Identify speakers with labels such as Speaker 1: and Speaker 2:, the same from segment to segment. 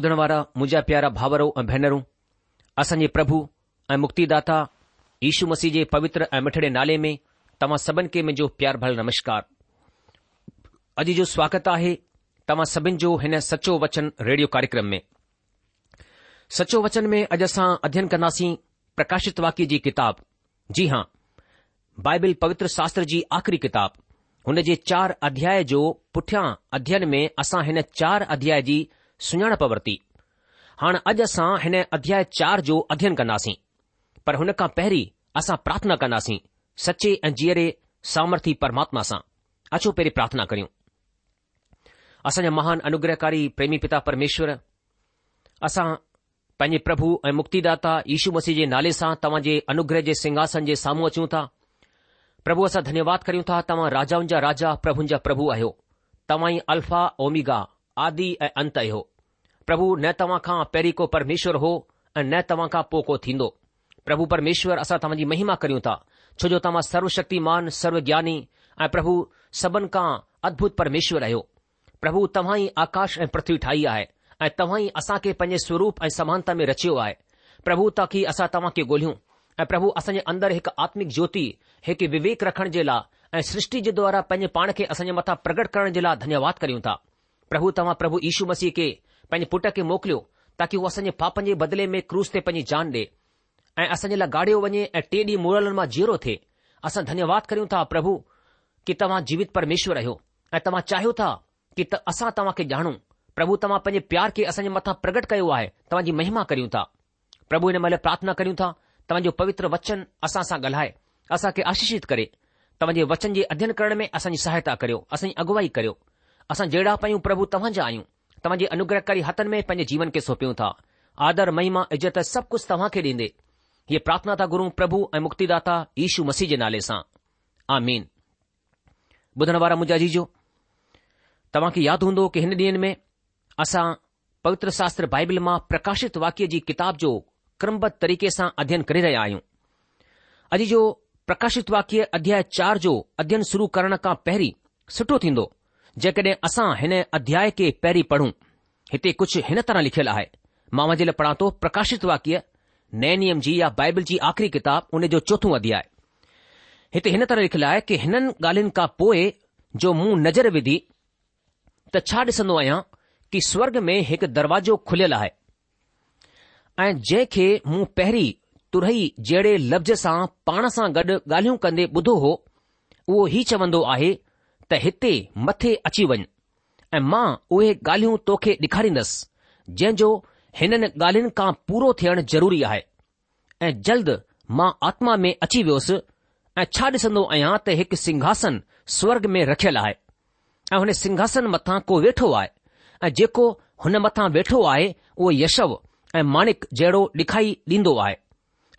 Speaker 1: ॿुधण वारा मुंहिंजा प्यारा भाउरो ऐं भेनरूं असांजे प्रभु ऐं मुक्तिदाता यीशू मसीह जे पवित्र ऐं मिठड़े नाले में तव्हां सभिनि खे मुंहिंजो प्यार भल नमस्कार अॼु जो स्वागत आहे तव्हां सभिनि जो हिन सचो वचन रेडियो कार्यक्रम में सचो वचन में अॼु असां अध्ययन कंदासीं प्रकाशित वाक्य जी किताब जी हां बाइबिल पवित्र शास्त्र जी आख़िरी किताब हुन जे चार अध्याय जो पुठियां अध्ययन में असां हिन चार अध्याय जी सुञाणप वरिती हाणे अॼु असां हिन अध्याय चार जो अध्ययन कंदासीं पर हुन खां पहिरीं असां प्रार्थना कंदासीं सचे ऐं जीअरे सामर्थी परमात्मा सां अचो पहिरीं प्रार्थना करियूं असांजा महान अनुग्रहकारी प्रेमी पिता परमेश्वर असां पंहिंजे प्रभु ऐं मुक्तिदाता यीशू मसीह जे नाले सां तव्हां जे अनुग्रह जे सिंघासन जे साम्हूं अचूं था प्रभु असां धन्यवाद करियूं था तव्हां राजाउनि जा राजा प्रभुनि जा प्रभु आहियो तव्हां ई अल्फा ओमिगा आदि ऐं अंत आहियो પ્રભુ ને તવાખા પેરિકો પરમેશ્વર હો ને તવાખા પોકો થીંદો પ્રભુ પરમેશ્વર આસા તમજી મહિમા કરીઉં તા છો જો તમા સર્વશક્તિમાન સર્વજ્ઞાની આ પ્રભુ સબન કા અદ્ભુત પરમેશ્વર હયો પ્રભુ તમહી આકાશ એ પૃથ્વી ઠાઈ આય એ તવાહી આસા કે પજે સ્વરૂપ એ સમાનતા મે રચે ઓ આય પ્રભુ તાકી આસા તવા કે ગોલીઓ પ્રભુ આસં અંદર એક આત્મિક જ્યોતિ હે કે વિવેક રખણ જેલા એ સૃષ્ટિ જે દ્વારા પજે પાણ કે આસં મથા પ્રગટ કરણ જેલા ધન્યવાદ કરીઉં તા પ્રભુ તમા પ્રભુ ઈશુ મસી કે पंहिंजे पुट खे मोकिलियो ताकी हू असांजे पापनि जे बदिले में क्रूस ते पंहिंजी जान ॾे ऐं असांजे लाइ गाड़ियो वञे ऐं टे ॾींहं मुरलनि मां जीरो थिए असां धन्यवाद करियूं था प्रभु कि तव्हां जीवित परमेश्वर आहियो ऐं तव्हां चाहियो था कि त असां तव्हां खे ॼाणूं प्रभु तव्हां पंहिंजे प्यार खे असांजे मथां प्रगट कयो आहे तव्हांजी महिमा करियूं था प्रभु हिन महिल प्रार्थना करियूं था तव्हांजो पवित्र वचन असां सां ॻाल्हाए असां खे आशीषित करे तव्हांजे वचन जे अध्यन करण में असांजी सहायता करियो असांजी अगुवाई करियो असां जहिड़ा पयूं प्रभु तव्हांजा आहियूं तव्हां जे अनुग्रहकारी हथनि में पंहिंजे जीवन खे सौपियूं था आदर महिमा इज़त सभु कुझु तव्हां खे ॾींदे हीअ प्रार्थना था गुरु प्रभु ऐं मुक्तिदा यीशु मसीह जे नाले सां आजाजी तव्हां खे यादि हूंदो की हिन ॾींहनि में असां पवित्र शास्त्र बाइबिल मां प्रकाशित वाक्य जी किताब जो क्रमबद्ध तरीक़े सां अध्यन करे रहिया आहियूं अॼु जो प्रकाशित वाक्य अध्ययार जो अध्ययन शुरु करण खां पहिरीं सुठो थींदो जेकॾहिं असां हिन अध्याय खे पहिरीं पढ़ूं हिते कुझु हिन तरह लिखियलु आहे मां मुंहिंजे लाइ पढ़ां थो प्रकाशित वाक्य नए नियम जी या बाइबल जी आख़िरी किताब उन जो चोथो अध्याय हिते हिन तरह लिखियलु आहे कि हिननि ॻाल्हियुनि खां पोइ जो मूं नज़र विधी त छा ॾिसंदो आहियां कि स्वर्ग में हिकु दरवाजो खुलियलु आहे ऐं जंहिं खे मूं पहिरीं तुरई जहिड़े लफ़्ज़ सां पाण सां गॾु ॻाल्हियूं कंदे ॿुधो हो उहो ई चवंदो आहे त हिते मथे अची वञु ऐं मां उहे ॻाल्हियूं तोखे ॾेखारींदुसि जंहिं जो हिननि ॻाल्हिन खां पूरो थियण ज़रूरी आहे ऐं जल्द मां आत्मा में अची वियोसि ऐं छा ॾिसन्दो आहियां त हिकु सिंहासन स्वर्ग में रखियलु आहे ऐ हुने सिंघासन मथां को वेठो आहे ऐं जेको हुन मथा वेठो आहे उहो यशव ऐं माणिक जहिड़ो डे॒खाई ॾीन्दो आहे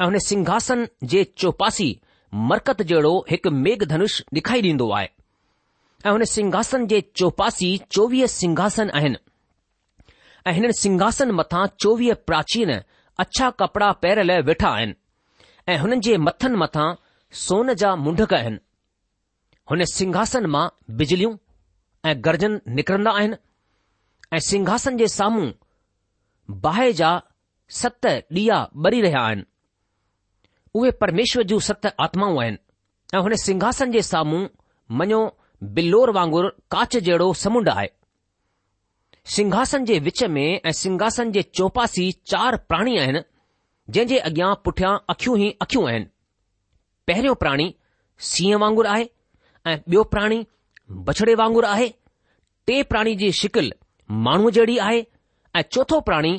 Speaker 1: ऐ हुन सिंघासन जे चौपासी मरकतु जहिड़ो हिकु मेघधनुष डे॒खाई ॾींदो आहे ऐं हुन सिंघासन जे चौपासी चोवीह सिंघासन आहिनि ऐं हिननि सिंघासन मथां चोवीह प्राचीन अछा कपड़ा पैर वेठा आहिनि ऐं हुननि जे मथनि मथां सोन जा मुंढक आहिनि हुन सिंघासन मां बिजलियूं ऐं गरजन निकिरंदा आहिनि ऐं सिंघासन जे साम्हूं बाहि जा सत ॾीआ ॿरी रहिया आहिनि उहे परमेश्वर जूं सत आत्माऊं आहिनि ऐं हुन सिंघासन जे साम्हूं मञो बिल्लोर वांगुर कांच जहिड़ो समुंड आहे सिंघासन जे विच में ऐं सिंघासन जे चौपासी चार प्राणी आहिनि जंहिं जे अॻियां पुठियां अखियूं ई अखियूं आहिनि पहिरियों प्राणी सींहं वांगुरु आहे ऐं ॿियो प्राणी बछड़े वांगुरु आहे टे प्राणी जी शिकिल माण्हू जहिड़ी आहे ऐं चोथों प्राणी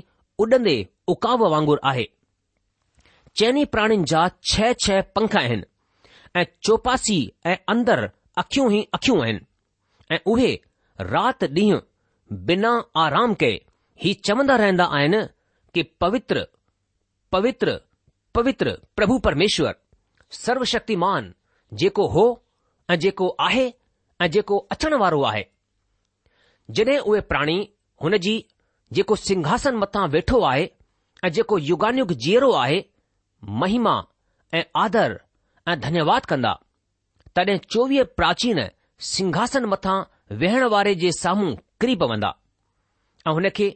Speaker 1: उॾंदे उकाव वांगुरु आहे चइनि प्राणीनि जा छह छह पंख आहिनि ऐं चौपासी ऐं अखियूं ई अखियूं आहिनि ऐं उहे राति ॾींहं बिना आराम कए ही चवंदा रहंदा आहिनि कि पवित्र पवित्र पवित्र प्रभु परमेश्वर सर्वशक्तिमान जेको हो ऐं जेको आहे ऐं जेको अचणु वारो आहे जॾहिं उहे प्राणी हुन जी जेको सिंघासन मथा वेठो आहे ऐं जेको युगानियुग जीअरो आहे महिमा ऐं आदर ऐं धन्यवाद कंदा तॾहिं चोवीह प्राचीन सिंघासन मथां वेहण वारे जे साम्हूं किरी पवंदा ऐं हुन खे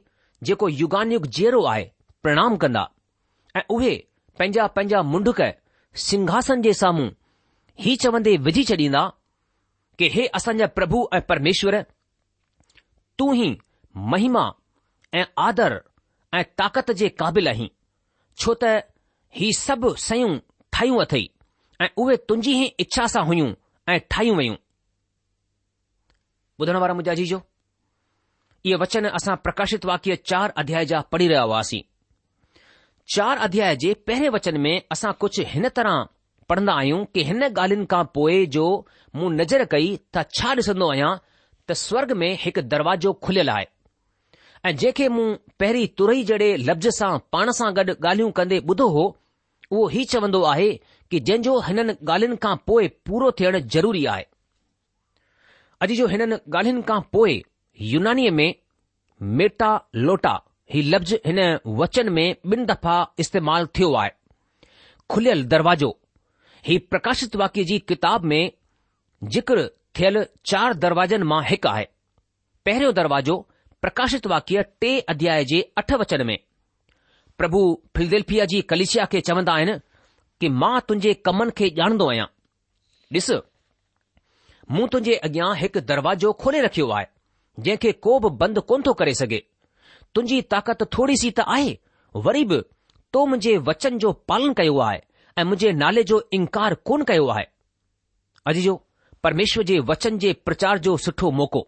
Speaker 1: जेको युगानयुग जहिड़ो आहे प्रणाम कंदा ऐं उहे पंहिंजा पंहिंजा मुंडुक सिंघासन जे साम्हूं ही चवंदे विझी छॾींदा कि हे असांजा प्रभु ऐं परमेश्वर तूं ई महिमा ऐं आदर ऐं ताक़त जे क़ाबिल आहीं छो त ही सभु सयूं ठाहियूं अथई ऐं उहे तुंहिंजी ई इच्छा सां हुयूं ऐं ठाहियूं वयूं ॿुधण वारा मुंहिंजा जीजो इहे वचन असां प्रकाशित वाक्य चार अध्याय जा पढ़ी रहिया हुआसीं चार अध्याय जे पहिरें वचन में असां कुझु हिन तरह पढ़ंदा आहियूं कि हिन ॻाल्हियुनि खां पोइ जो मूं नज़र कई त छा ॾिसंदो आहियां त स्वर्ग में हिकु दरवाजो खुलियलु आहे ऐं जेके मूं पहिरीं तुरई जहिड़े लफ़्ज़ सां पाण सां गॾु ॻाल्हियूं कंदे ॿुधो हो उहो हीउ चवंदो आहे की जंहिंजो हिननि ॻाल्हियुनि खां पोइ पूरो थियण ज़रूरी आहे अॼु जो हिननि ॻाल्हियुनि खां पोइ युनानीअ में मेटा लोटा ही लफ़्ज़ हिन वचन में ॿिन दफ़ा इस्तेमाल थियो आहे खुलियल दरवाजो ही प्रकाशित वाक्य जी किताब में जिक्र थियल चार दरवाजनि मां हिकु आहे पहिरियों दरवाजो प्रकाशित वाक्य टे अध्याय जे अठ वचन में प्रभु फिलदेल्फिया जी कलिशिया खे चवंदा आहिनि कि मां तुंहिंजे कमनि खे ॼाणंदो आहियां ॾिस मूं तुंहिंजे अॻियां हिकु दरवाजो खोले रखियो आहे जंहिंखे को बि बंदि कोन थो करे सघे तुंहिंजी ताक़त थोरी सी त आहे वरी बि तुंहिंजे वचन जो पालन कयो आहे ऐं मुंहिंजे नाले जो इन्कार कोन कयो आहे अॼ परमेश्वर जे वचन जे प्रचार जो सुठो मौक़ो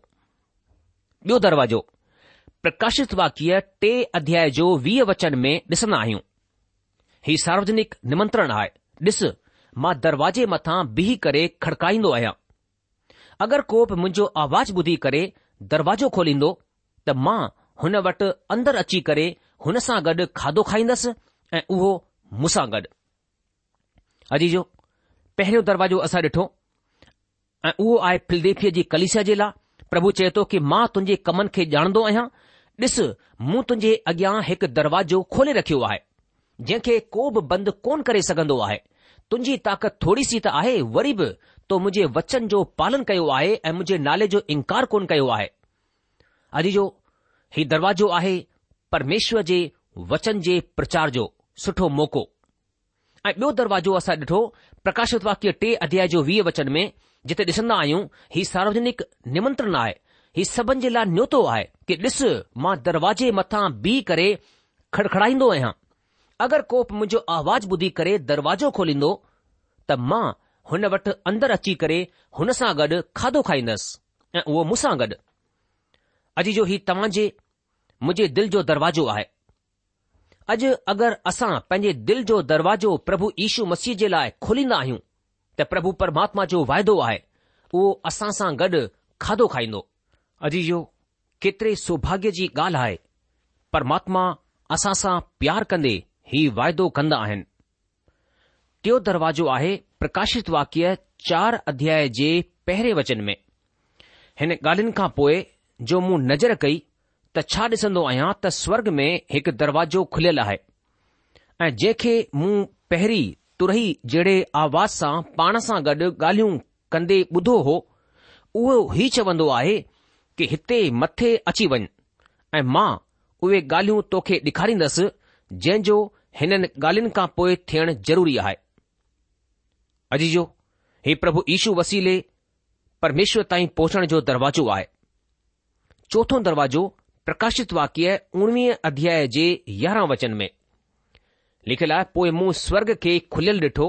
Speaker 1: ॿियो दरवाजो प्रकाशित वाक्य टे अध्याय जो वीह वचन में ॾिसन्दा आहियूं हीउ सार्वजनिक निमंत्रण आहे ॾिस मां दरवाजे मथां बीह करे खड़काईंदो आहियां अगरि को बि मुंहिंजो आवाज़ु ॿुधी करे दरवाजो खोलींदो त मां हुन वटि अंदरि अची करे हुन सां गॾु खाधो खाईंदसि ऐं उहो मूंसां सां गॾु अजीजो पहिरियों दरवाजो असां ॾिठो ऐं उहो आहे फिलदेफीअ जी कलिशा जे लाइ प्रभु चए थो कि मां तुंहिंजे कमनि खे ॼाणंदो आहियां ॾिस मूं तुंहिंजे अॻियां हिकु दरवाजो खोले रखियो आहे जंहिंखे को बि बंदि कोन करे सघंदो आहे तुंहिंजी ताक़त थोरी सी त आहे वरी बि तो मुंहिंजे वचन जो पालन कयो आहे ऐं मुंहिंजे नाले जो इनकार कोन कयो आहे अॼु जो ही दरवाजो आहे परमेश्वर जे वचन जे प्रचार जो सुठो मौक़ो ऐं ॿियो दरवाजो असां ॾिठो प्रकाशित वाक्य टे अध्याय जो वीह वचन में जिते ॾिसंदा आहियूं ही सार्वजनिक निमंत्रण आहे ही सभिनि जे लाइ न्योतो आहे कि ॾिस मां दरवाजे मथां बीह करे खड़खड़ाईंदो आहियां अगर को मुंहिंजो आवाज़ ॿुधी करे दरवाजो खोलींदो त मां हुन वटि अंदरि अची करे हुन सां गॾु खाधो खाईंदसि ऐं उहो मूंसां गॾु अॼु जो हीउ तव्हां जे मुंहिंजे दिलि जो दरवाजो आहे अॼु अगरि असां पंहिंजे दिलि जो दरवाजो प्रभु यीशू मसीह जे लाइ खोलींदा आहियूं त प्रभु परमात्मा जो वाइदो आहे उहो असां सां गॾु खाधो खाईंदो अॼु जो केतिरे सौभाग्य जी ॻाल्हि आहे परमात्मा असां सां प्यार कंदे ही वाइदो कंदा आहिनि टियो दरवाजो आहे प्रकाशित वाक्य चार अध्याय जे पहिरें वचन में हिन ॻाल्हियुनि खां पोइ जो मूं नज़र कई त छा ॾिसंदो आहियां त स्वर्ग में हिकु दरवाजो खुलियलु आहे ऐं जंहिंखे मूं पहिरीं तुरही जहिड़े आवाज़ सां पाण सां गॾु ॻाल्हियूं कंदे ॿुधो हो उहो ई चवंदो आहे कि हिते मथे अची वञ ऐं मां उहे ॻाल्हियूं तोखे ॾेखारींदसि जंहिंजो जो हिननि ॻाल्हियुनि खां पोइ थियण ज़रूरी आहे अजी जो ही प्रभु ईशू वसीले परमेश्वर ताईं पहुचण जो दरवाजो आहे चोथों दरवाजो प्रकाशित वाक्य उणवीह अध्याय जे यारहं वचन में लिखियलु आहे पोइ मूं स्वर्ग खे खुलियल ॾिठो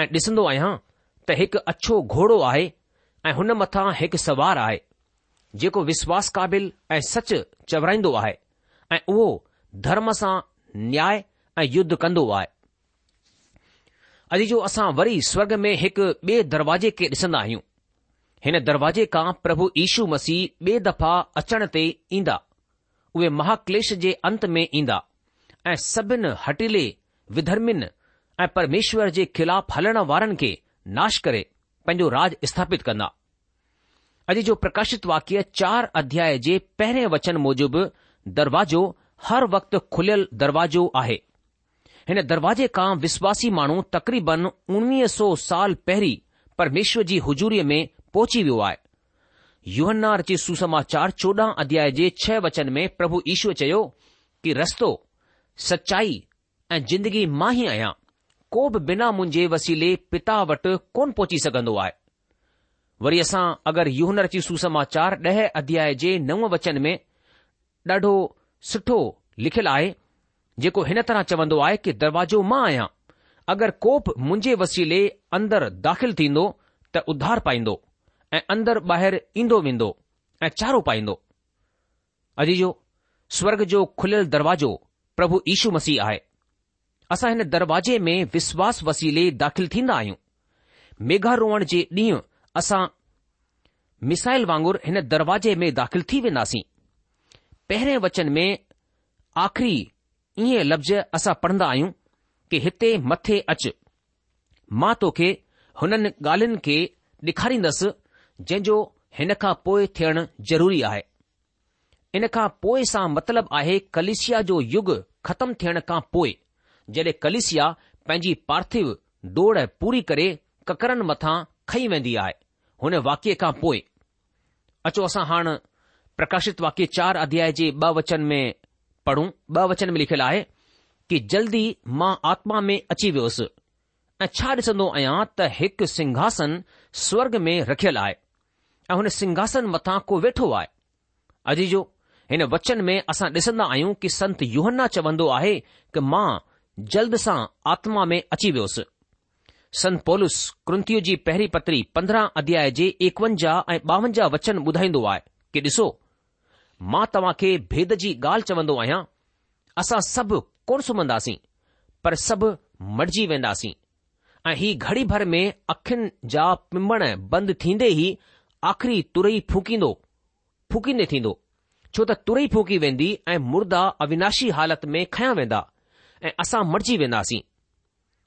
Speaker 1: ऐं डि॒सन्दो आहियां त हिकु अछो घोड़ो आहे ऐ हुन मथां हिकु सवार आहे जेको विश्वास क़ाबिल ऐं सच चवराईंदो आहे ऐं उहो धर्म सां न्याय યુદ્ધ કંદો વાય અજે જો આસા વરી સ્વર્ગ મે એક બે દરવાજે કે દસના હી હને દરવાજે કા પ્રભુ ઈશુ મસી બે દફા અચનતે ઇંદા ઓ મહા કલેશ જે અંત મે ઇંદા એ સબન હટલે વિધર્મન એ પરમેશ્વર જે ખિલાફ હલણા વારન કે નાશ કરે પંજો રાજ સ્થાપિત કરના અજે જો પ્રકાશિત વાક્ય 4 અધ્યાય જે પહેરે વચન મુજબ દરવાજો હર વક્ત ખુલેલ દરવાજો આહે हिन दरवाज़े खां विश्वासी माण्हू तक़रीबन उणिवीह सौ साल पहिरीं परमेश्वर जी हुजूरीअ में पहुची वियो आहे युहन्ना रची सुसमाचार चोॾहं अध्याय जे छह वचन में प्रभु ईश्वर चयो कि रस्तो सचाई ऐं जिंदगी मां ई आहियां को बि बिना मुंहिंजे वसीले पिता वटि कोन पहुची सघंदो आहे वरी असां अगरि युहन रची सुसमाचार ॾह अध्याय जे नव वचन में ॾाढो सुठो लिखियलु आहे जेको हिन तरह चवंदो आहे कि दरवाजो मां आहियां अगरि कोप मुंहिंजे वसीले अंदरु दाख़िल थींदो त उधार पाईंदो ऐं अंदरि ॿाहिरि ईंदो वेंदो ऐं चारो पाईंदो अजी जो स्वर्ग जो खुलियल दरवाजो प्रभु यीशू मसीह आहे असां हिन दरवाजे में विश्वास वसीले दाख़िल थींदा आहियूं मेघा रोअण जे ॾींहुं असां मिसाइल वांगुर हिन दरवाजे में दाख़िल थी वेंदासीं पहिरें वचन में आख़िरी इहे लफ़्ज़ असां पढ़ंदा आहियूं कि हिते मथे अच मां तोखे हुननि ॻाल्हियुनि खे ॾेखारींदसि जंहिंजो हिन खां पोइ थियणु ज़रूरी आहे इन खां पोइ सां मतिलब आहे कलिशिया जो युग ख़तमु थियण खां पोइ जॾहिं कलिशिया पंहिंजी पार्थिव डोड़ पूरी करे ककरनि मथां खई वेंदी आहे हुन वाक्य खां पोइ अचो असां हाणे प्रकाशित वाक्य चार अध्याय जे ॿ वचन में पढ़ूं ॿ वचन में लिखियलु आहे कि जल्दी मां आत्मा में अची वियोसि ऐं छा ॾिसंदो आहियां त हिकु सिंघासन स्वर्ग में रखियलु आहे ऐं हुन सिंघासन मथां को वेठो आहे अजी जो हिन वचन में असां ॾिसंदा आहियूं कि संत युहन्ना चवंदो आहे कि मां जल्द सां आत्मा में अची वियोसि संत पोलस कृंतियूं जी पहिरीं पत्री पंद्रहं अध्याय जे एकवंजाह ऐं ॿावंजाह वचन ॿुधाईंदो आहे कि ॾिसो मां तव्हां खे भेद जी ॻाल्हि चवंदो आहियां असां सभु कोन सुम्हंदासीं पर सभु मटिजी वेंदासीं ऐं ही घड़ी भर में अखियुनि जा पिमण बंदि थींदे ई आख़िरी तुरई फूकींदो फूकींदे थींदो छो त तुरई फूकी वेंदी ऐं मुर्दा अविनाशी हालति में खयां वेंदा ऐं असां मटिजी वेंदासीं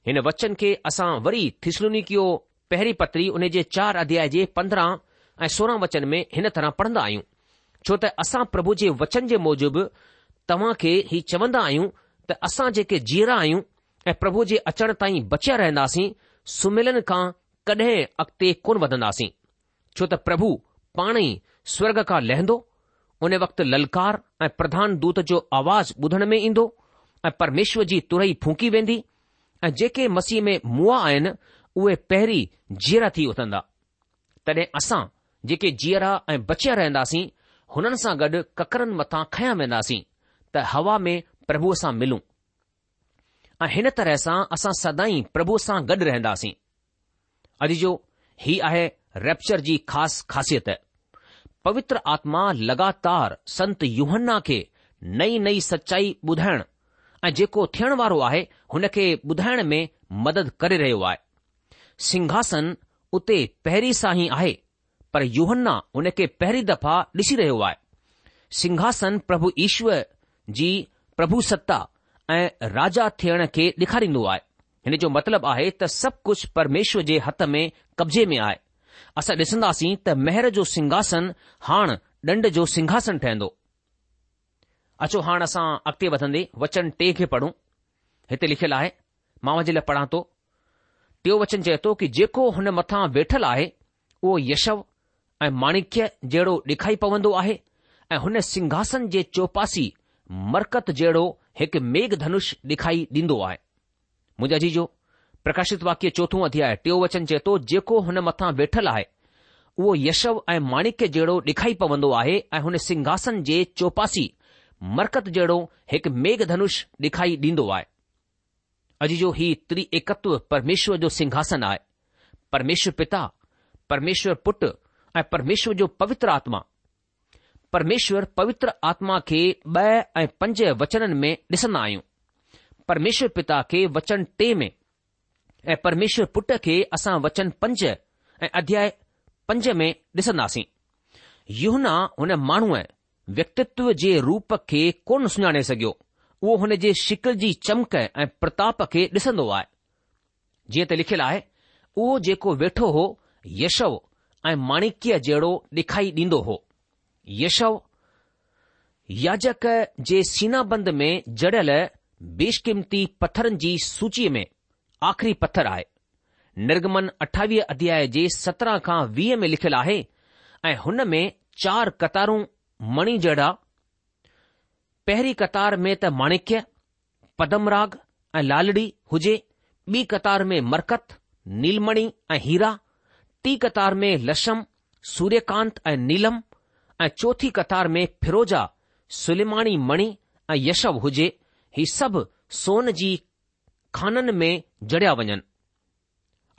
Speaker 1: हिन वचन खे असां वरी थिसलुनी कयो पहिरीं पत्री उन जे चार अध्याय जे पंद्रहं ऐं सोरहं वचन में हिन तरह पढ़ंदा आहियूं छो त असां प्रभु जे वचन जे मूजिबि तव्हां खे ही चवंदा आहियूं त असां जेके जीअरा आहियूं ऐं प्रभु जे अचण ताईं बचिया रहंदासीं सुमिलन खां कॾहिं अॻिते कोन वधंदासीं छो त प्रभु पाण ई स्वर्ग खां लहंदो उन वक़्तु ललकार ऐं प्रधान दूत जो आवाज़ ॿुधण में ईंदो ऐं परमेश्वर जी तुरई फूकी वेंदी ऐं जेके मसीह में मुआ आहिनि उहे पहिरीं जीअरा थी उथंदा तॾहिं असां जेके जीअरा ऐं बचिया रहंदासीं हुननि सां गॾु ककरनि मथां खयां वेन्दासीं त हवा में प्रभुअ सां मिलूं ऐं हिन तरह सां असां सदाई प्रभुअ सां गॾु रहंदासीं अॼु जो हीउ आहे रेप्चर जी ख़ासि ख़ासियत पवित्र आत्मा लगातार संत युहन्न्न्न्न्ना खे नई नई सचाई ॿुधाइण ऐं जेको थियण वारो आहे हुन खे ॿुधाइण में मदद करे रहियो आहे सिंघासन उते पहिरीं सां ई आहे पर युहन्ना हुन खे पहिरीं दफ़ा ॾिसी रहियो आहे सिंघासन प्रभु ईश्वर जी प्रभु सत्ता ऐं राजा थियण खे ॾेखारींदो आहे हिन जो मतिलबु आहे त सभु कुझु परमेश्वर जे हथ में कब्ज़े में आहे असां ॾिसंदासीं त महर जो सिंघासन हाणे ॾंड जो सिंघासन ठहंदो अचो हाण असां अॻिते वधंदे वचन टे खे पढ़ूं हिते लिखियलु आहे मां वञे लाइ पढ़ां थो टियों वचन चए थो की जेको हुन मथां वेठल आहे उहो यशव ऐं माणिक्य जहिड़ो ॾेखाई पवंदो आहे ऐं हुन सिंघासन जे चौपासी मरकत जहिड़ो हिकु मेघ धनुष ॾेखाई ॾींदो आहे मुंहिंजा अजी जो प्रकाशित वाक्य चोथो अध्याय आहे टियों वचन चए थो जेको हुन मथां वेठल आहे उहो यशव ऐं माणिक्य जहिड़ो ॾेखाई पवंदो आहे ऐं हुन सिंघासन जे चौपासी मरकत जहिड़ो हिकु मेघ धनुष ॾेखाई ॾींदो आहे अॼु जो ही त्रि एकत्व परमेश्वर जो सिंघासन आहे परमेश्वर पिता परमेश्वर पुटु ऐं परमेश्वर जो पवित्र आत्मा परमेश्वर पवित्र आत्मा खे ॿ ऐं पंज वचननि में ॾिसन्दा आहियूं परमेश्वर पिता खे वचन टे में ऐं परमेश्वर पुट खे असां वचन पंज ऐं अध्याय पंज में ॾिसंदासीं यूहना हुन माण्हूअ व्यक्तित्व जे रूप खे कोन सुञाणे सघियो उहो हुन जे शिकिल जी चमक ऐं प्रताप खे ॾिसंदो आहे जीअं त लिखियलु आहे उहो जेको वेठो हो यशव ऐं माणिक्य जहिड़ो ॾेखाई ॾींदो हो यशव याजक जे सीनाबंद में जड़ियल बेशकीमती पथरनि जी सूचीअ में आख़िरी पथर आहे निर्गमन अठावीह अध्याय जे सत्रहं खां वीह में लिखियलु आहे ऐं हुन में चार कतारूं मणी जड़ा पहिरीं कतार में त माणिक्य पदमराग ऐं लालड़ी हुजे ॿी कतार में मरकत नीलमणी ऐं हीरा टी कतार में लशम सूर्यकांत ऐं नीलम ऐं चौथी कतार में फिरोजा सुलिमाणी मणि ऐं यशव हुजे ही सभु सोन जी खाननि में जड़िया वञनि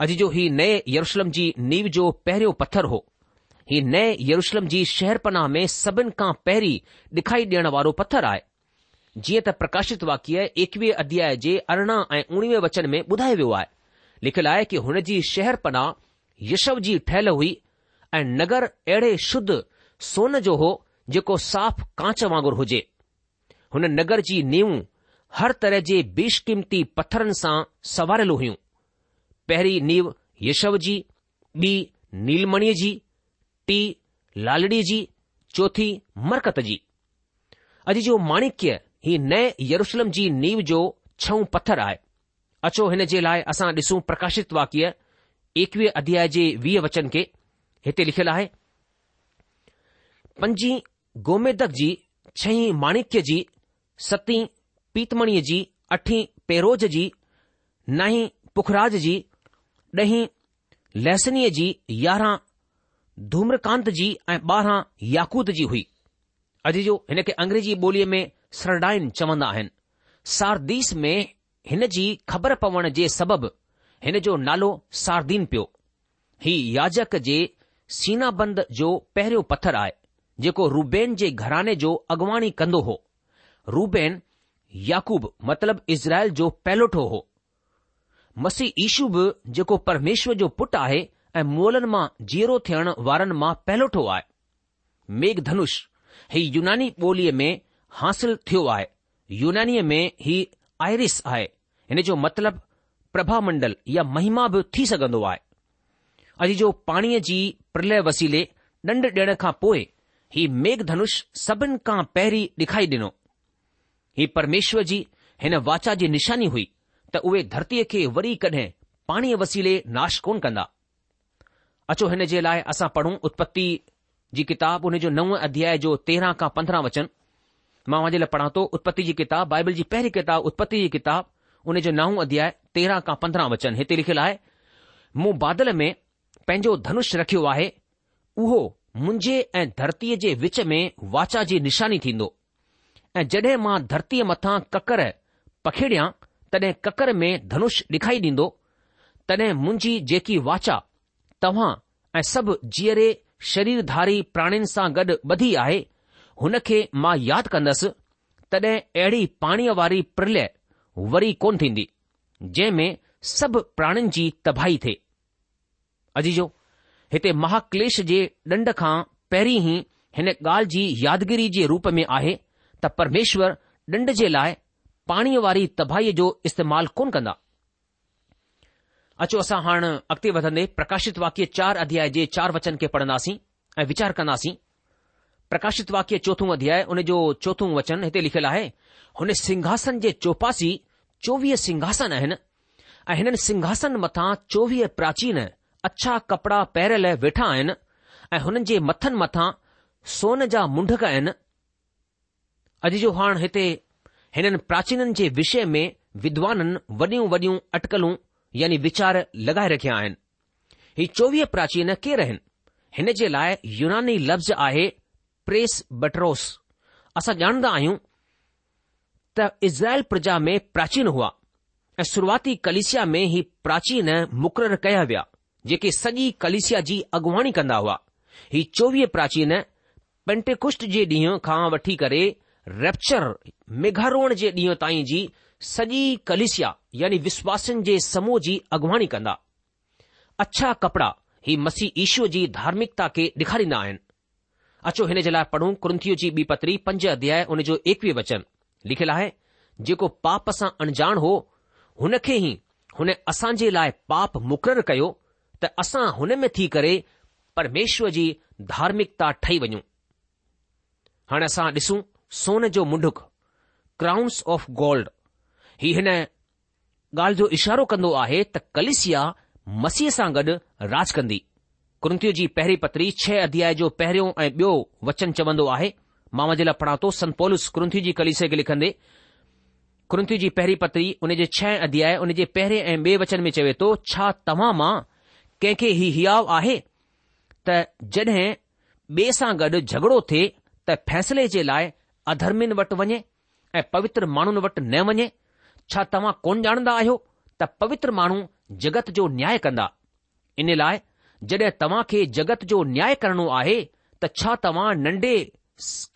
Speaker 1: अॼु जो ही नए यरुशलम जी नीव जो पहिरियों पत्थर हो ही नए यरुशलम जी शहरपना में सभिनि खां पहिरीं ॾिखाई ॾियण वारो पत्थर आहे जीअं त प्रकाशित वाक्य एकवीह अध्याय जे अरिड़हं ऐं उणिवीह वचन में ॿुधायो वियो आहे लिखियलु आहे कि हुनजी शहरपना यशव जी ठहियलु हुई ऐं नगर अहिड़े शुद्ध सोन जो हो जेको साफ़ कांच वांगुर हुजे हुन नगर जी नीवूं हर तरह जे बेशकीमती पत्थरनि सां सवारियल हुयूं पहिरीं नीव यशव जी ॿी नीलमणीअ जी टी लालड़ीअ जी चौथी मरकत जी अॼु जो माणिक्य ही नए यरुशलम जी नीव जो छऊं पत्थर आहे अचो हिन जे लाइ असां ॾिसूं प्रकाशित वाक्य एकवीह अध्याय जे वीह वचन खे हिते लिखियलु आहे पंजी गोमेदक जी छहीं माणिक्य जी सतीं पीतमणीअ जी अठी पेरोज जी नाई पुखराज जी ॾहीं लहसनीअ जी यारहं धूम्रकांत जी ऐं ॿारहं याकूद जी हुई अॼु जो हिनखे अंग्रेज़ी ॿोलीअ में सरडाइन चवंदा आहिनि सारदीस में हिन जी ख़बर पवण जे सबबि हिन जो नालो सारदीन पियो ही याजक जे सीनाबंद जो पहिरियों पथर आहे जेको रूबेन जे घराने जो अॻुवाणी कंदो हो रूबेन याकूब मतिलब इज़राइल जो पहलोठो हो मसी बि जेको परमेश्वर जो पुटु आहे ऐं मोलनि मां जीअरो थियण वारनि मां पहलोठो आहे मेघधनुष ही यूनानी ॿोलीअ में हासिल थियो आहे यूनानीअ में ही आइरिस आहे हिन जो मतिलब प्रभा मंडल या महिमा बि थी सघंदो आहे अॼु जो पाणीअ जी प्रलय वसीले ॾंड ॾियण खां पोइ ही मेघधनुष सभिनि खां पहिरीं ॾेखारी ॾिनो ही परमेश्वर जी हिन वाचा जी निशानी हुई त उहे धरतीअ खे वरी कॾहिं पाणीअ वसीले नाश कोन कंदा अचो हिन जे लाइ असां पढ़ूं उत्पत्ति जी किताब हुन जो नव अध्याय जो तेरहं खां पंद्रहं वचन मां वञे लाइ पढ़ा थो उत्पति जी किताब बाइबल जी पहिरीं किताब उत्पति जी किताब उन जो नाओ अध्याय तेरहं खां पंद्रहं वचन हिते लिखियलु आहे मूं बादल में पंहिंजो धनुष रखियो आहे उहो मुंहिंजे ऐं धरतीअ जे विच में वाचा जी निशानी थींदो ऐं जड॒हिं मां धरतीअ मथां ककर पखिड़ियां तॾहिं ककर में धनुष डे॒खाई ॾींदो तॾहिं मुंहिंजी जेकी वाचा तव्हां ऐं सभु जीअरे शरीर धारी प्राणिन सां गॾु ॿधी आहे हुन खे मां यादि कंदसि तॾहिं अहिड़ी पाणीअ वारी प्रलय वरी कोन्ह थींदी जंहिं में सभु प्राणनि जी तबाही थिए अजी जो हिते महाकलेश जे ॾंढ खां पहिरीं ई हिन ॻाल्हि जी यादगिरी जे रूप में आहे त परमेश्वर ॾंढ जे लाइ पाणीअ वारी तबाहीअ जो इस्तेमालु कोन कंदा अचो असां हाणे अॻिते वधंदे प्रकाशित वाक्य चार अध्याय जे चार वचन खे पढ़ंदासीं ऐं वीचार कंदासीं प्रकाशित वाक्य चौथू अध्याय उन जो चोथो वचन हिते लिखियलु आहे हुन सिंघासन जे चौपासी चोवीह सिंघासन आहिनि ऐं हिननि सिंघासन मथां चोवीह प्राचीन अछा कपड़ा पैरल वेठा आहिनि ऐं हुननि जे मथनि मथां सोन जा मुंडक आहिनि अॼु जो हाणे हिते हिननि प्राचीननि जे विषय में विद्वाननि वॾियूं वॾियूं अटकलूं यानी वीचार लॻाए रखिया आहिनि ही चोवीह प्राचीन केर आहिनि हिन जे लाइ यूनानी लफ़्ज़ आहे प्रेस बटरोस असां ॼाणंदा आहियूं त इज़राइल प्रजा में प्राचीन हुआ ऐं शुरूआती कलिसिया में ही प्राचीन मुक़ररु कया विया जेके सॼी कलिसिया जी अॻुवाणी कंदा हुआ ही चोवीह प्राचीन पेंटेकुष्ट जे ॾींहं खां वठी करे रेप्चर मेघारोण जे ॾींहं ताईं जी सॼी कलिसिया यानी विश्वासनि जे समूह जी अॻुवाणी कंदा अछा कपड़ा ही मसीह ईशूर जी धार्मिकता खे ॾेखारींदा आहिनि अचो हिन जे लाइ पढ़ूं कुंथी जी ॿी पतरी पंज अध्याय हुन जो एकवीह वचन लिखियलु आहे जेको पाप सां अणजाण हो हुन खे ई हुन असां जे लाइ पाप मुक़ररु कयो त असां हुन में थी करे परमेश्वर जी धार्मिकता ठही वञूं हाणे असां ॾिसूं सोन जो मुंडुक क्राउंस ऑफ गोल्ड ही हिन ॻाल्हि जो इशारो कंदो आहे त कलिसिया मसीह सां गॾु राज कंदी कुंतीअ जी पहिरीं पत्री छह अध्याय जो पहिरियों ऐं ॿियो वचन चवंदो आहे मां मुंहिंजे लाइ पढ़ा थो संत संतोलूस कुंथियू जी कलिसे खे लिखंदे कुंथियू जी पहिरीं पत्री उन जे छह अध्याय उन जे पहिरें ऐं ॿिए वचन में चवे थो छा तव्हां मां कंहिंखे ही हयाव आहे त जड॒ ॿिए सां गॾु झगड़ो थिए त फैसले जे लाइ अधर्मिन वटि वञे ऐं पवित्र माण्हुनि वटि न वञे छा तव्हां कोन ॼाणंदा आहियो त पवित्र माण्हू जगत जो न्याय कंदा इन लाइ जड॒हिं तव्हां खे जगत जो न्याय करणो आहे त छा तव्हां नंढे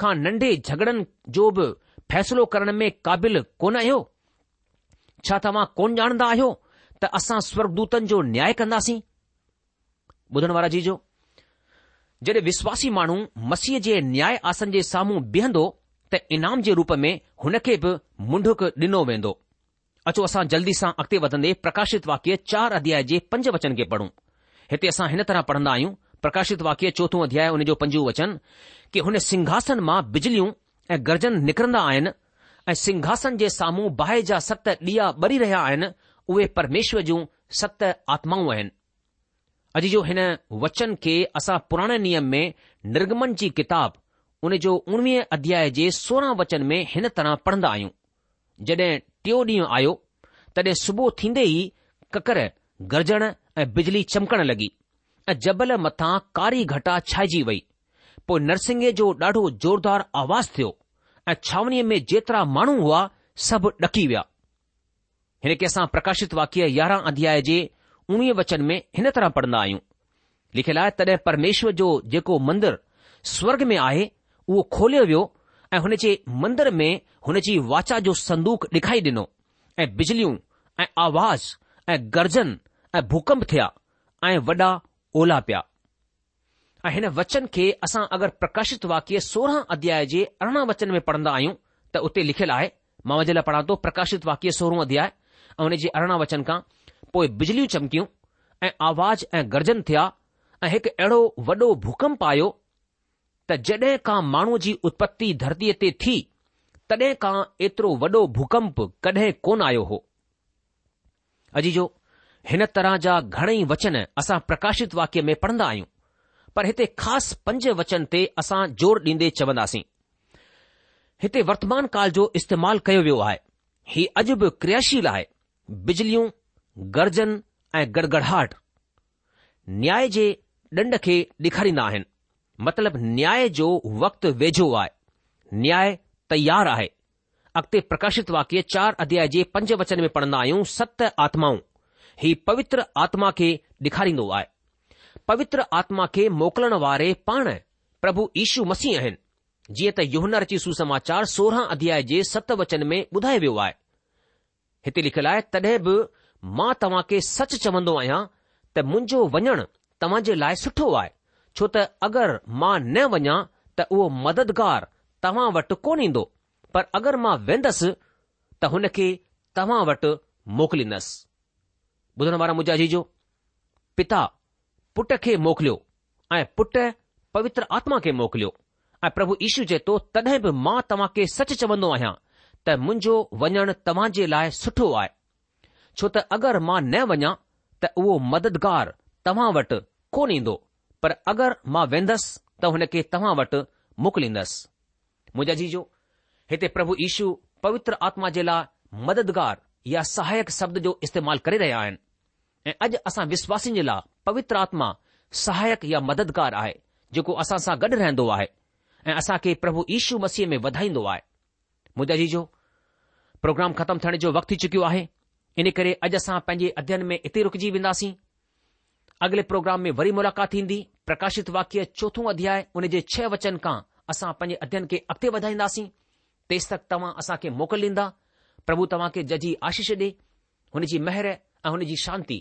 Speaker 1: खां नंढे झगड़नि जो बि फ़ैसिलो करण में क़ाबिल कोन आहियो छा तव्हां कोन ॼाणंदा आहियो त असां स्वर्गदूतनि जो न्याय कंदासीं ॿुधण वारा जी जो जॾहिं विश्वासी माण्हू मसीह जे न्याय आसन जे साम्हूं बीहंदो त इनाम जे रूप में हुन खे बि मुंडुक ॾिनो वेंदो अचो असां जल्दी सां अॻिते वधंदे प्रकाशित वाक्य चार अध्याय जे पंज वचन खे पढ़ूं हिते असां हिन तरह पढ़ंदा आहियूं प्रकाशित वाक्य चोथो अध्याय हुन जो पंजो वचन कि हुन सिंघासन मां बिजलियूं ऐं गर्जन निकिरंदा आहिनि ऐं सिंघासन जे साम्हूं बाहि जा सत ॾीआ ॿरी रहिया आहिनि उहे परमेश्वर जूं सत आत्माऊं आहिनि अॼु जो हिन वचन खे असां पुराणे नियम में निर्गमन जी किताब उन जो उणिवीह अध्याय जे सोरहं वचन में हिन तरह पढ़ंदा आहियूं जॾहिं टियों ॾींहुं आयो तॾहिं सुबुह थींदे ई ककर गर्जण ऐं बिजली चमकण लॻी ऐं जबल मथां कारी घटा छाइजी वई पोइ नरसिंह जो ॾाढो ज़ोरदार आवाज़ थियो ऐं छांवणीअ में जेतिरा माण्हू हुआ सभु ॾकी विया हिन खे असां प्रकाशित वाक्य यारहं अध्याय जे उणिवीह वचन में हिन तरह पढ़ंदा आहियूं लिखियलु आहे तॾहिं परमेश्वर जो जेको मंदरु स्वर्ग में आहे उहो खोलियो वियो ऐं हुन जे मंदर में हुन जी वाचा जो संदूक ॾेखारी ॾिनो ऐं बिजलियूं ऐं आवाज़ ऐं गरजन ऐं भूकंप थिया ऐं वॾा ओला पिया ऐं हिन वचन खे असां अगरि प्रकाशित वाक्य सोरहं अध्याय जे अरिड़हं वचन में पढ़ंदा आहियूं त उते लिखियलु आहे मां वञे लाइ पढ़ा थो प्रकाशित वाक्य सोरहं अध्याय ऐं हुन जे अरिड़हं वचन खां पोइ बिजलियूं चमकियूं ऐं आवाज़ ऐं गर्जन थिया ऐं हिकु अहिड़ो वॾो भूकंप आयो त जॾहिं खां माण्हू जी उत्पति धरतीअ ते थी तॾहिं खां एतिरो वॾो भूकंप कॾहिं कोन आयो हो अजी जो हिन तरह जा घणई वचन असां प्रकाशित वाक्य में पढ़ंदा आहियूं पर हिते ख़ासि पंज वचन ते असां जोर ॾींदे चवंदासीं हिते वर्तमान काल जो इस्तेमाल कयो वियो आहे ही अॼु बि क्रियाशील आहे बिजलियूं गरजन ऐं गड़गड़ाट न्याय जे ॾंड खे ॾेखारींदा आहिनि मतिलब न्याय जो वक़्तु वेझो आहे न्याय तयारु आहे अॻिते प्रकाशित वाक्य चार अध्याय जे पंज वचन में पढ़न्दा आहियूं सत आत्माऊं हीउ पवित्र आत्मा खे ॾेखारींदो आहे पवित्र आत्मा खे मोकिलण वारे पाण प्रभु ईशू मसीह आहिनि जीअं त युनर जी सुसमाचार सोरहं अध्याय जे सतवचन में ॿुधाए वियो आहे हिते लिखियलु आहे तॾहिं बि मां तव्हां खे सच चवंदो आहियां त मुंहिंजो वञणु तव्हां जे लाइ सुठो आहे छो त अगरि मां न वञा त उहो मददगारु तव्हां वटि कोन ईंदो पर अगरि मां वेंदसि त हुन खे तव्हां वटि मोकिलींदसि ॿुधण वारा मूजा जी जो पिता पुट खे मोकिलियो ऐं पुट पवित्र आत्मा खे मोकिलियो ऐं प्रभु ईशू चवे थो तॾहिं बि मां तव्हां खे सच चवंदो आहियां त मुंहिंजो वञणु तव्हां जे लाइ सुठो आहे छो त अगरि मां न वञा त उहो मददगारु तव्हां वटि कोन ईंदो पर अगरि मां वेंदसि त हुन खे तव्हां वटि मोकिलिंदसि मुंहिंजा जी हिते प्रभु ईशु पवित्र आत्मा जे लाइ मददगार या सहायक शब्द जो इस्तेमाल करे रहिया आहिनि ऐं अॼु असां विश्वासिनि जे लाइ पवित्र आत्मा सहायक या मददगार आहे जेको असां सां गॾु रहंदो आहे ऐं असां खे प्रभु ईशू मसीह में वधाईंदो आहे मुंहिंजा जी जो प्रोग्राम ख़तमु थियण जो वक़्तु थी चुकियो आहे इन करे अॼु असां पंहिंजे अध्यन में इते रुकजी वेंदासीं अॻिले प्रोग्राम में वरी मुलाक़ात थींदी प्रकाशित वाक्य चोथों अध्याय उन जे छह वचन खां असां पैंजे अध्यन खे अॻिते वधाईंदासीं तेसि तक तव्हां असां खे मोकल ॾींदा प्रभु तव्हां खे जजी आशीष ॾे हुनजी महर ऐं हुनजी शांती